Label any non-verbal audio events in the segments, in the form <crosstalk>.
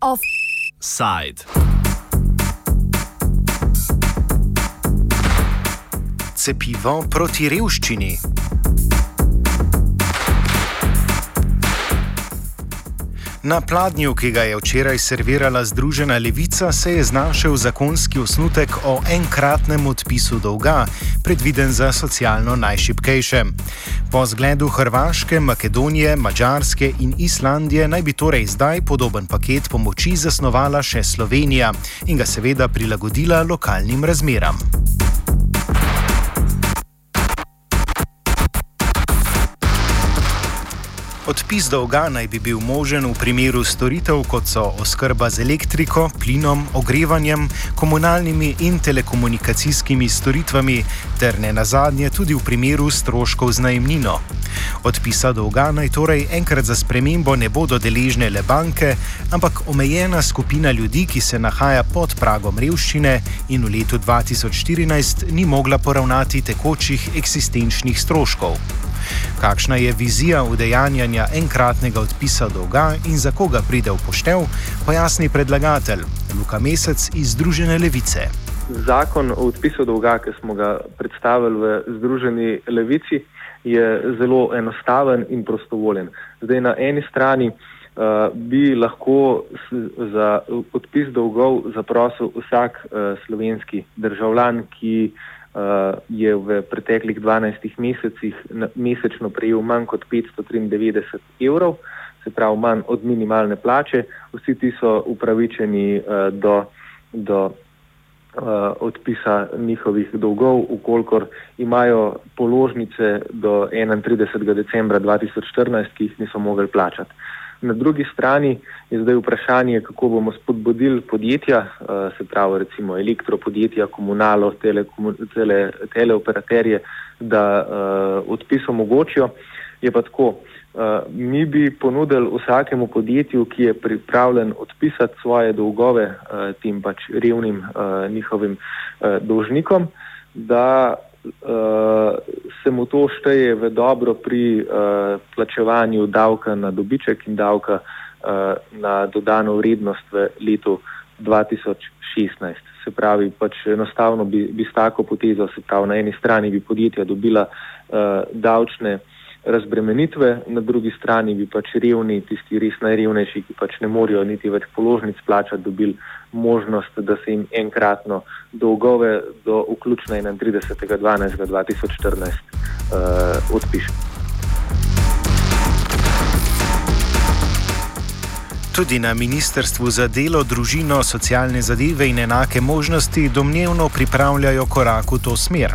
Offside. Cepivo proti revščini. Na pladnju, ki ga je včeraj servirala Združena levica, se je znašel zakonski osnutek o enkratnem odpisu dolga, predviden za socialno najšipkejše. Po zgledu Hrvaške, Makedonije, Mačarske in Islandije naj bi torej zdaj podoben paket pomoči zasnovala še Slovenija in ga seveda prilagodila lokalnim razmeram. Odpis dolga naj bi bil možen v primeru storitev, kot so oskrba z elektriko, plinom, ogrevanjem, komunalnimi in telekomunikacijskimi storitvami, ter ne nazadnje tudi v primeru stroškov z najemnino. Odpisa dolga naj torej enkrat za spremembo ne bodo deležne le banke, ampak omejena skupina ljudi, ki se nahaja pod pragom revščine in v letu 2014 ni mogla poravnati tekočih eksistenčnih stroškov. Kakšna je vizija udejanjanja enkratnega odpisa dolga in za koga pride v poštev, pojasni predlagatelj Luka Mesec iz Združene levice. Zakon o odpisu dolga, ki smo ga predstavili v Združeni levici, je zelo enostaven in prostovoljen. Zdaj, na eni strani uh, bi lahko za odpis dolgov zaprosil vsak uh, slovenski državljan, ki uh, je v preteklih 12 mesecih mesečno prejel manj kot 593 evrov, se pravi manj od minimalne plače. Vsi ti so upravičeni uh, do, do uh, odpisa njihovih dolgov, ukolikor imajo položnice do 31. decembra 2014, ki jih niso mogli plačati. Na drugi strani je zdaj vprašanje, kako bomo spodbudili podjetja, eh, se pravi recimo elektropodjetja, komunalo, tele, teleoperaterje, da uh, odpis omogočijo. Je pa tako, uh, mi bi ponudili vsakemu podjetju, ki je pripravljen odpisati svoje dolgove uh, tem pač revnim uh, njihovim uh, dolžnikom, da se mu to šteje v dobro pri uh, plačevanju davka na dobiček in davka uh, na dodano vrednost v letu 2016. Se pravi, pač enostavno bi, bi s tako potezo, se pravi, na eni strani bi podjetja dobila uh, davčne razbremenitve, na drugi strani bi pač revni, tisti res najrevnejši, ki pač ne morejo niti več položnic plačati, dobili možnost, da se jim enkratno dolgove do vključno 31.12.2014 uh, odpiše. Tudi na Ministrstvu za delo, družino, socialne zadeve in enake možnosti domnevno pripravljajo korak v to smer.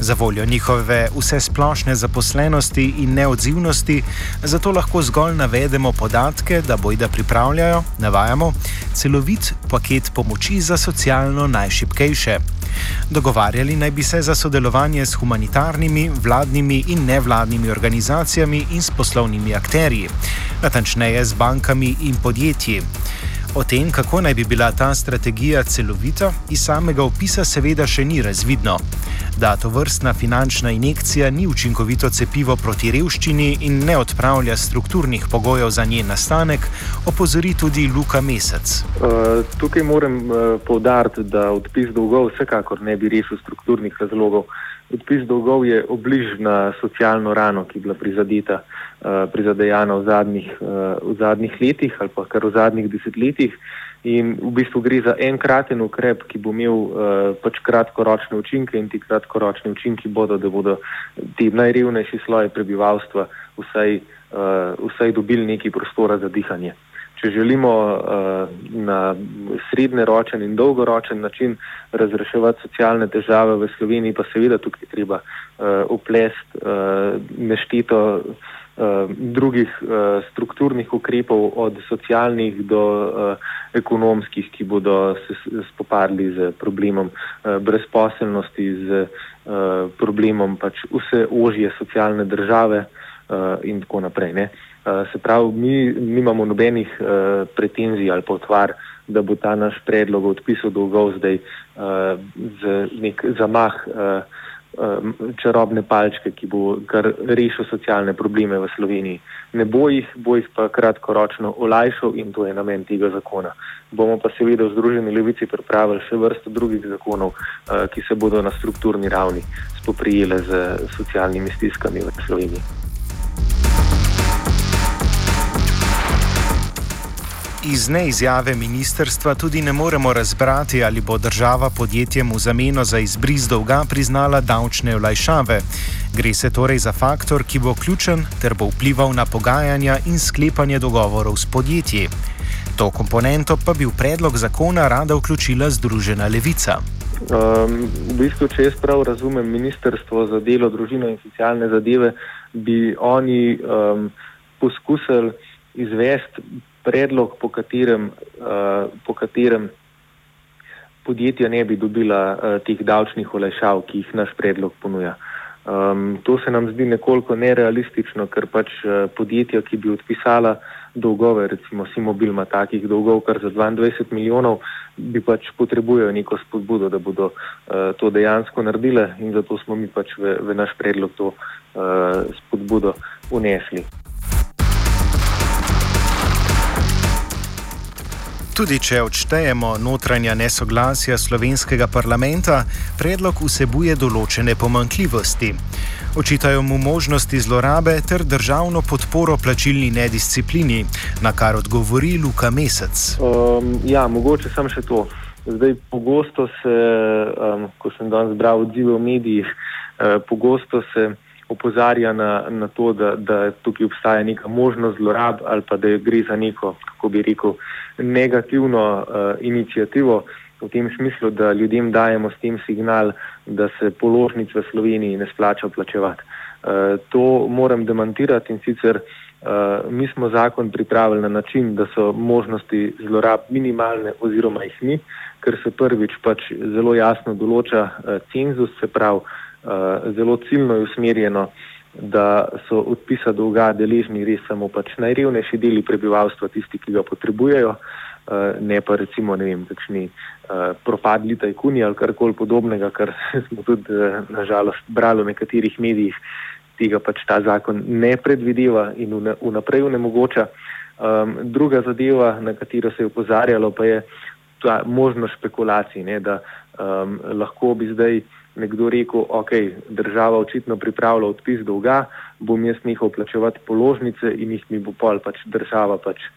Za voljo njihove vse splošne zaposlenosti in neodzivnosti, zato lahko zgolj navedemo podatke, da bojda pripravljajo, navajamo, celovit paket pomoči za socialno najšipkejše. Dogovarjali naj bi se za sodelovanje s humanitarnimi, vladnimi in nevladnimi organizacijami in s poslovnimi akterji, natančneje z bankami in podjetji. O tem, kako naj bi bila ta strategija celovita, iz samega opisa seveda še ni razvidno. Da to vrstna finančna injekcija ni učinkovito cepivo proti revščini in ne odpravlja strukturnih pogojev za njen nastanek, opozori tudi Luka Mesec. Uh, tukaj moram uh, eh, povdariti, da odpis dolgov vsekakor ne bi rešil strukturnih razlogov. Odpis dolgov je obližna socialno rano, ki je bila prizadeta, uh, prizadejana v zadnjih, uh, v zadnjih letih ali pa kar v zadnjih desetletjih. In v bistvu gre za enkraten ukrep, ki bo imel uh, pač kratkoročne učinke in ti kratkoročni učinki bodo, da bodo ti najrevnejši sloji prebivalstva vsaj, uh, vsaj dobili neki prostora za dihanje če želimo uh, na srednjeročen in dolgoročen način razreševati socialne težave v Sloveniji, pa seveda tukaj treba uh, uplest uh, neštito uh, drugih uh, strukturnih ukrepov, od socialnih do uh, ekonomskih, ki bodo se spopadli z problemom uh, brezposelnosti, z uh, problemom pač vse ožje socialne države in tako naprej. Ne? Eh, se pravi, mi nimamo nobenih uh, pretenzij ali potvar, da bo ta naš predlog o odpisu dolgov zdaj z nek zamah čarobne palčke, ki bo kar rešil socialne probleme v Sloveniji. Ne bo jih, bo jih pa kratkoročno olajšal in to je namen tega zakona. Bomo pa seveda v Združeni levici pripravili še vrsto drugih zakonov, ki se bodo na strukturni ravni spoprijele z socialnimi stiskami v Sloveniji. Iz neizjave ministerstva tudi ne moremo razbrati, ali bo država podjetjem v zameno za izbris dolga priznala davčne olajšave. Gre se torej za faktor, ki bo ključen ter bo vplival na pogajanja in sklepanje dogovorov s podjetji. To komponento pa bi v predlog zakona rada vključila Združena levica. Um, v bistvu, če jaz prav razumem, ministrstvo za delo, družino in socialne zadeve bi oni um, poskusili izvesti predlog, po katerem, uh, po katerem podjetja ne bi dobila uh, teh davčnih olajšav, ki jih naš predlog ponuja. Um, to se nam zdi nekoliko nerealistično, ker pač uh, podjetja, ki bi odpisala dolgove, recimo Simobil ima takih dolgov kar za 22 milijonov, bi pač potrebujejo neko spodbudo, da bodo uh, to dejansko naredile in zato smo mi pač v, v naš predlog to uh, spodbudo unesli. Tudi če odštejemo notranja nesoglasja slovenskega parlamenta, predlog vsebuje določene pomankljivosti. Očitajo mu možnosti zlorabe ter državno podporo plačilni nedisciplini, na kar odgovori Luka Mesec. Um, ja, mogoče sem še to. Zdaj, pogosto se, um, ko sem danes bral odzive v medijih, uh, pogosto se opozarja na, na to, da, da tukaj obstaja neka možnost zlorab ali pa da gre za neko, kako bi rekel, negativno uh, inicijativo v tem smislu, da ljudem dajemo s tem signal, da se položnic v Sloveniji ne splača plačevati. Uh, to moram demantirati in sicer uh, mi smo zakon pripravili na način, da so možnosti zlorab minimalne oziroma jih ni, ker se prvič pač zelo jasno določa uh, cenzus, se pravi, zelo ciljno je usmerjeno, da so odpisa dolga deležni res samo pač najrevnejši deli prebivalstva, tisti, ki ga potrebujejo, eh, ne pa recimo ne vem, kakšni eh, propadli tajkuni ali karkoli podobnega, kar <laughs> smo tudi nažalost brali v nekaterih medijih, tega pač ta zakon ne predvideva in vnaprej onemogoča. Um, druga zadeva, na katero se je upozarjalo, pa je ta možnost špekulacij, ne, da um, lahko bi zdaj nekdo rekel, ok, država očitno pripravlja odpis dolga, bom jaz nehal plačevati položnice in jih mi bo pol pač država pač uh,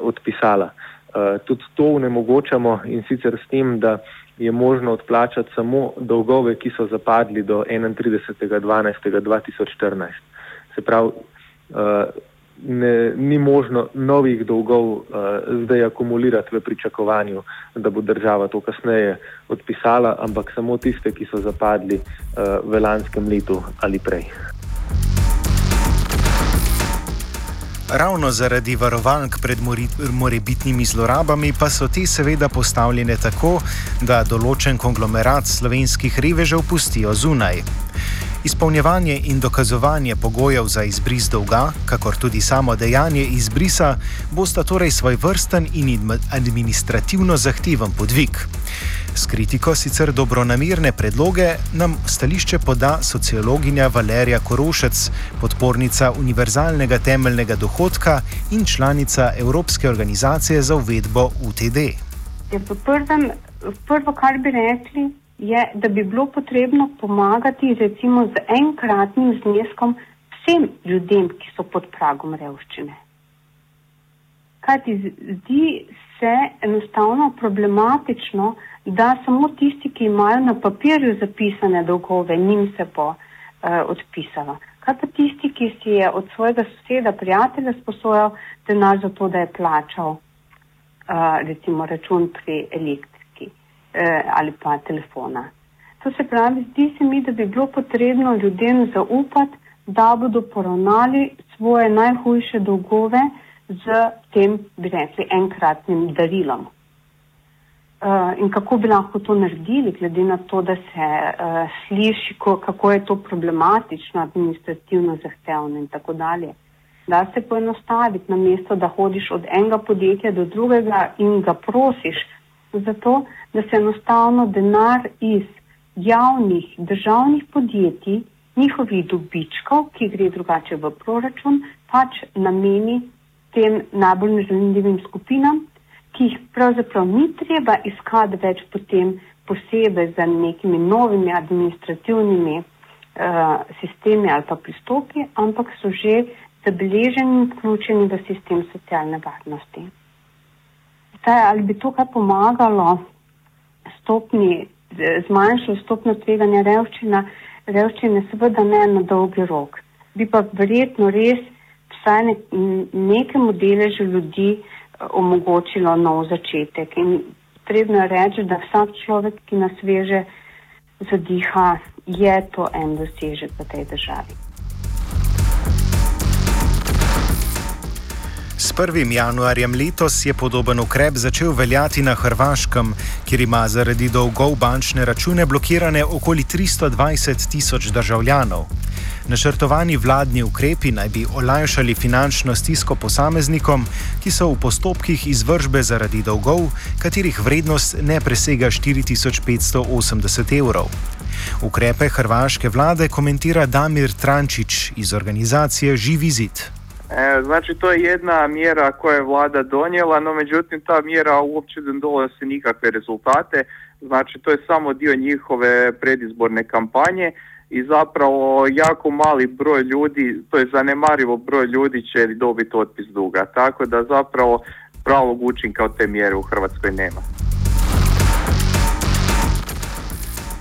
odpisala. Uh, tudi to unemogočamo in sicer s tem, da je možno odplačati samo dolgove, ki so zapadli do 31.12.2014. Se pravi, uh, ne, ni možno novih dolgov uh, zdaj akumulirati v pričakovanju, da bo država to kasneje odpisala, ampak samo tiste, ki so zapadli uh, v lanskem letu ali prej. Ravno zaradi varovalk pred morebitnimi zlorabami pa so te seveda postavljene tako, da določen konglomerat slovenskih revežev pustijo zunaj. Izpolnjevanje in dokazovanje pogojev za izbris dolga, kakor tudi samo dejanje izbrisa, bosta torej svoj vrsten in administrativno zahteven podvig. S kritiko sicer dobronamirne predloge nam stališče poda sociologinja Valerija Korošec, podpornica univerzalnega temeljnega dohodka in članica Evropske organizacije za uvedbo UTD. Ja, prvo, kar bi rekli, je, da bi bilo potrebno pomagati recimo z enkratnim zneskom vsem ljudem, ki so pod pragom revščine. Kaj ti zdi se enostavno problematično, da samo tisti, ki imajo na papirju zapisane dolgove, njim se bo uh, odpisalo. Kaj pa tisti, ki si je od svojega soseda, prijatelja sposojal denar za to, da je plačal uh, recimo račun pri elektriki eh, ali pa telefona. To se pravi, zdi se mi, da bi bilo potrebno ljudem zaupati, da bodo poravnali svoje najhujše dolgove z tem, bi rekli, enkratnim darilom. Uh, in kako bi lahko to naredili, glede na to, da se uh, sliši, ko, kako je to problematično, administrativno zahtevno in tako dalje. Da se poenostaviti, namesto da hodiš od enega podjetja do drugega in ga prosiš, zato, da se enostavno denar iz javnih državnih podjetij, njihovih dobičkov, ki gre drugače v proračun, pač nameni tem najbolj nezaljivim skupinam, ki jih pravzaprav ni treba iskati več potem posebej za nekimi novimi administrativnimi uh, sistemi ali pa pristopi, ampak so že zabeleženi in vključeni v sistem socialne varnosti. Zdaj, ali bi to kaj pomagalo stopni, zmanjšalo stopno tveganja revščina, revščine, seveda ne na dolgi rok. Bi pa verjetno res vsaj ne, nekemu deležu ljudi uh, omogočilo nov začetek. In potrebno je reči, da vsak človek, ki nas veže, zadiha, je to en dosežek v tej državi. 1. januarjem letos je podoben ukrep začel veljati na Hrvaškem, kjer ima zaradi dolgov bančne račune blokirane okoli 320 tisoč državljanov. Načrtovani vladni ukrepi naj bi olajšali finančno stisko posameznikom, ki so v postopkih izvržbe zaradi dolgov, katerih vrednost ne presega 4580 evrov. Ukrepe hrvaške vlade komentira Damir Trančić iz organizacije Živi zid. E, znači to je jedna mjera koja je vlada donijela, no međutim ta mjera uopće ne donosi nikakve rezultate, znači to je samo dio njihove predizborne kampanje i zapravo jako mali broj ljudi, to je zanemarivo broj ljudi će dobiti otpis duga. Tako da zapravo pravog učinka od te mjere u Hrvatskoj nema.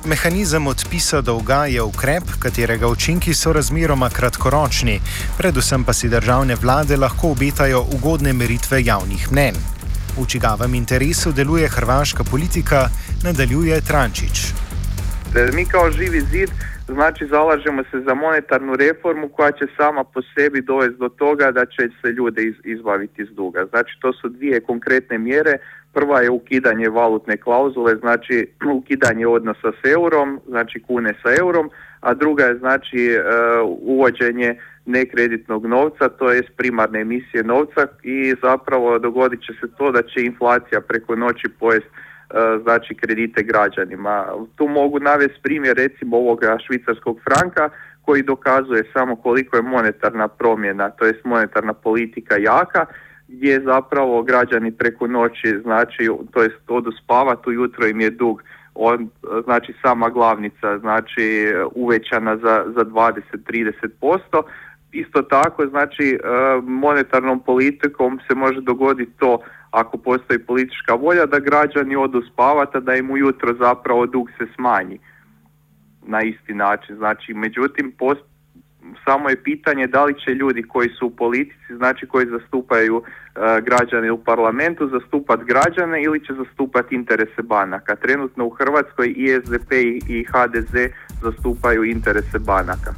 Mehanizem odpisa dolga je ukrep, katerega učinki so razmeroma kratkoročni, predvsem pa si državne vlade lahko obetajo ugodne meritve javnih mnen. V čigavem interesu deluje hrvaška politika, nadaljuje Trančič. Mi kao živi zid Znači zalažemo se za monetarnu reformu koja će sama po sebi dovesti do toga da će se ljude izbaviti iz duga. Znači to su dvije konkretne mjere. Prva je ukidanje valutne klauzule, znači <clears throat> ukidanje odnosa s eurom, znači kune sa eurom, a druga je znači e, uvođenje nekreditnog novca, to je primarne emisije novca i zapravo dogodit će se to da će inflacija preko noći pojesti E, znači kredite građanima. Tu mogu navesti primjer recimo ovoga švicarskog franka koji dokazuje samo koliko je monetarna promjena, to jest monetarna politika jaka, gdje zapravo građani preko noći, znači, to jest odu spavati, ujutro im je dug, on, znači sama glavnica, znači uvećana za, za 20-30%, Isto tako, znači e, monetarnom politikom se može dogoditi to ako postoji politička volja da građani odu spavati, da im ujutro zapravo dug se smanji na isti način. Znači, međutim, post, samo je pitanje da li će ljudi koji su u politici, znači koji zastupaju e, građane u parlamentu, zastupati građane ili će zastupati interese banaka. Trenutno u Hrvatskoj i SDP i HDZ zastupaju interese banaka.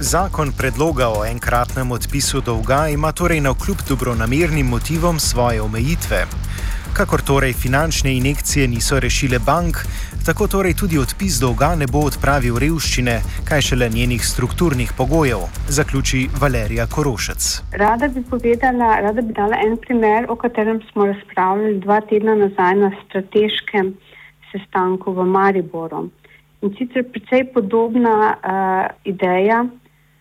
Zakon predloga o enkratnem odpisu dolga ima torej na kljub dobronamernim motivom svoje omejitve. Kakor torej finančne injekcije niso rešile bank, tako torej tudi odpis dolga ne bo odpravil revščine, kaj šele njenih strukturnih pogojev, zaključi Valerija Korošec. Rada bi povedala, rada bi dala en primer, o katerem smo razpravljali dva tedna nazaj na strateškem sestanku v Mariboru. In sicer precej podobna uh, ideja,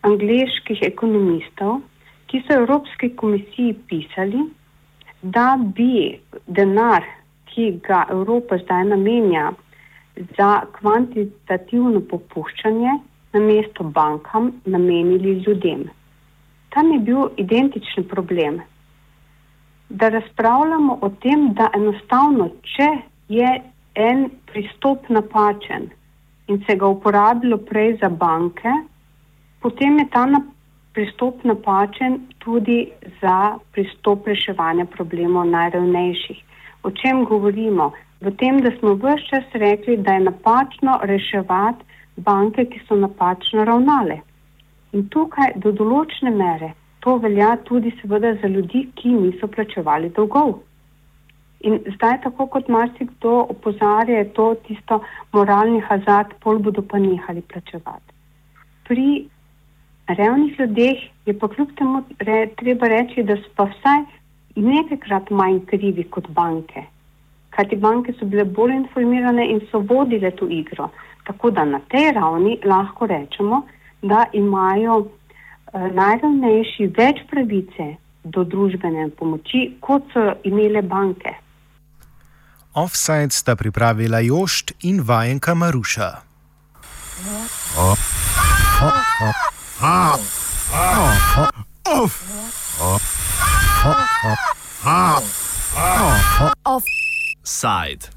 angliških ekonomistov, ki so Evropski komisiji pisali, da bi denar, ki ga Evropa zdaj namenja za kvantitativno popuščanje, na mesto bankam namenili ljudem. Tam je bil identičen problem. Da razpravljamo o tem, da enostavno, če je en pristop napačen in se ga uporabilo prej za banke, potem je ta pristop napačen tudi za pristop reševanja problemov najrevnejših. O čem govorimo? V tem, da smo vse čas rekli, da je napačno reševati banke, ki so napačno ravnale. In tukaj do določene mere to velja tudi seveda za ljudi, ki niso plačevali dolgov. In zdaj, tako kot marsikdo opozarja, je to tisto moralni hazard, pol bodo pa nehali plačevati. Pri revnih ljudeh je pa kljub temu re, treba reči, da so pa vsaj nekajkrat manj krivi kot banke. Kajti banke so bile bolj informirane in so vodile to igro. Tako da na tej ravni lahko rečemo, da imajo eh, najravnejši več pravice do družbene pomoči, kot so imele banke. Offside sta pripravila Jošt in vajenka Maruša. Offside.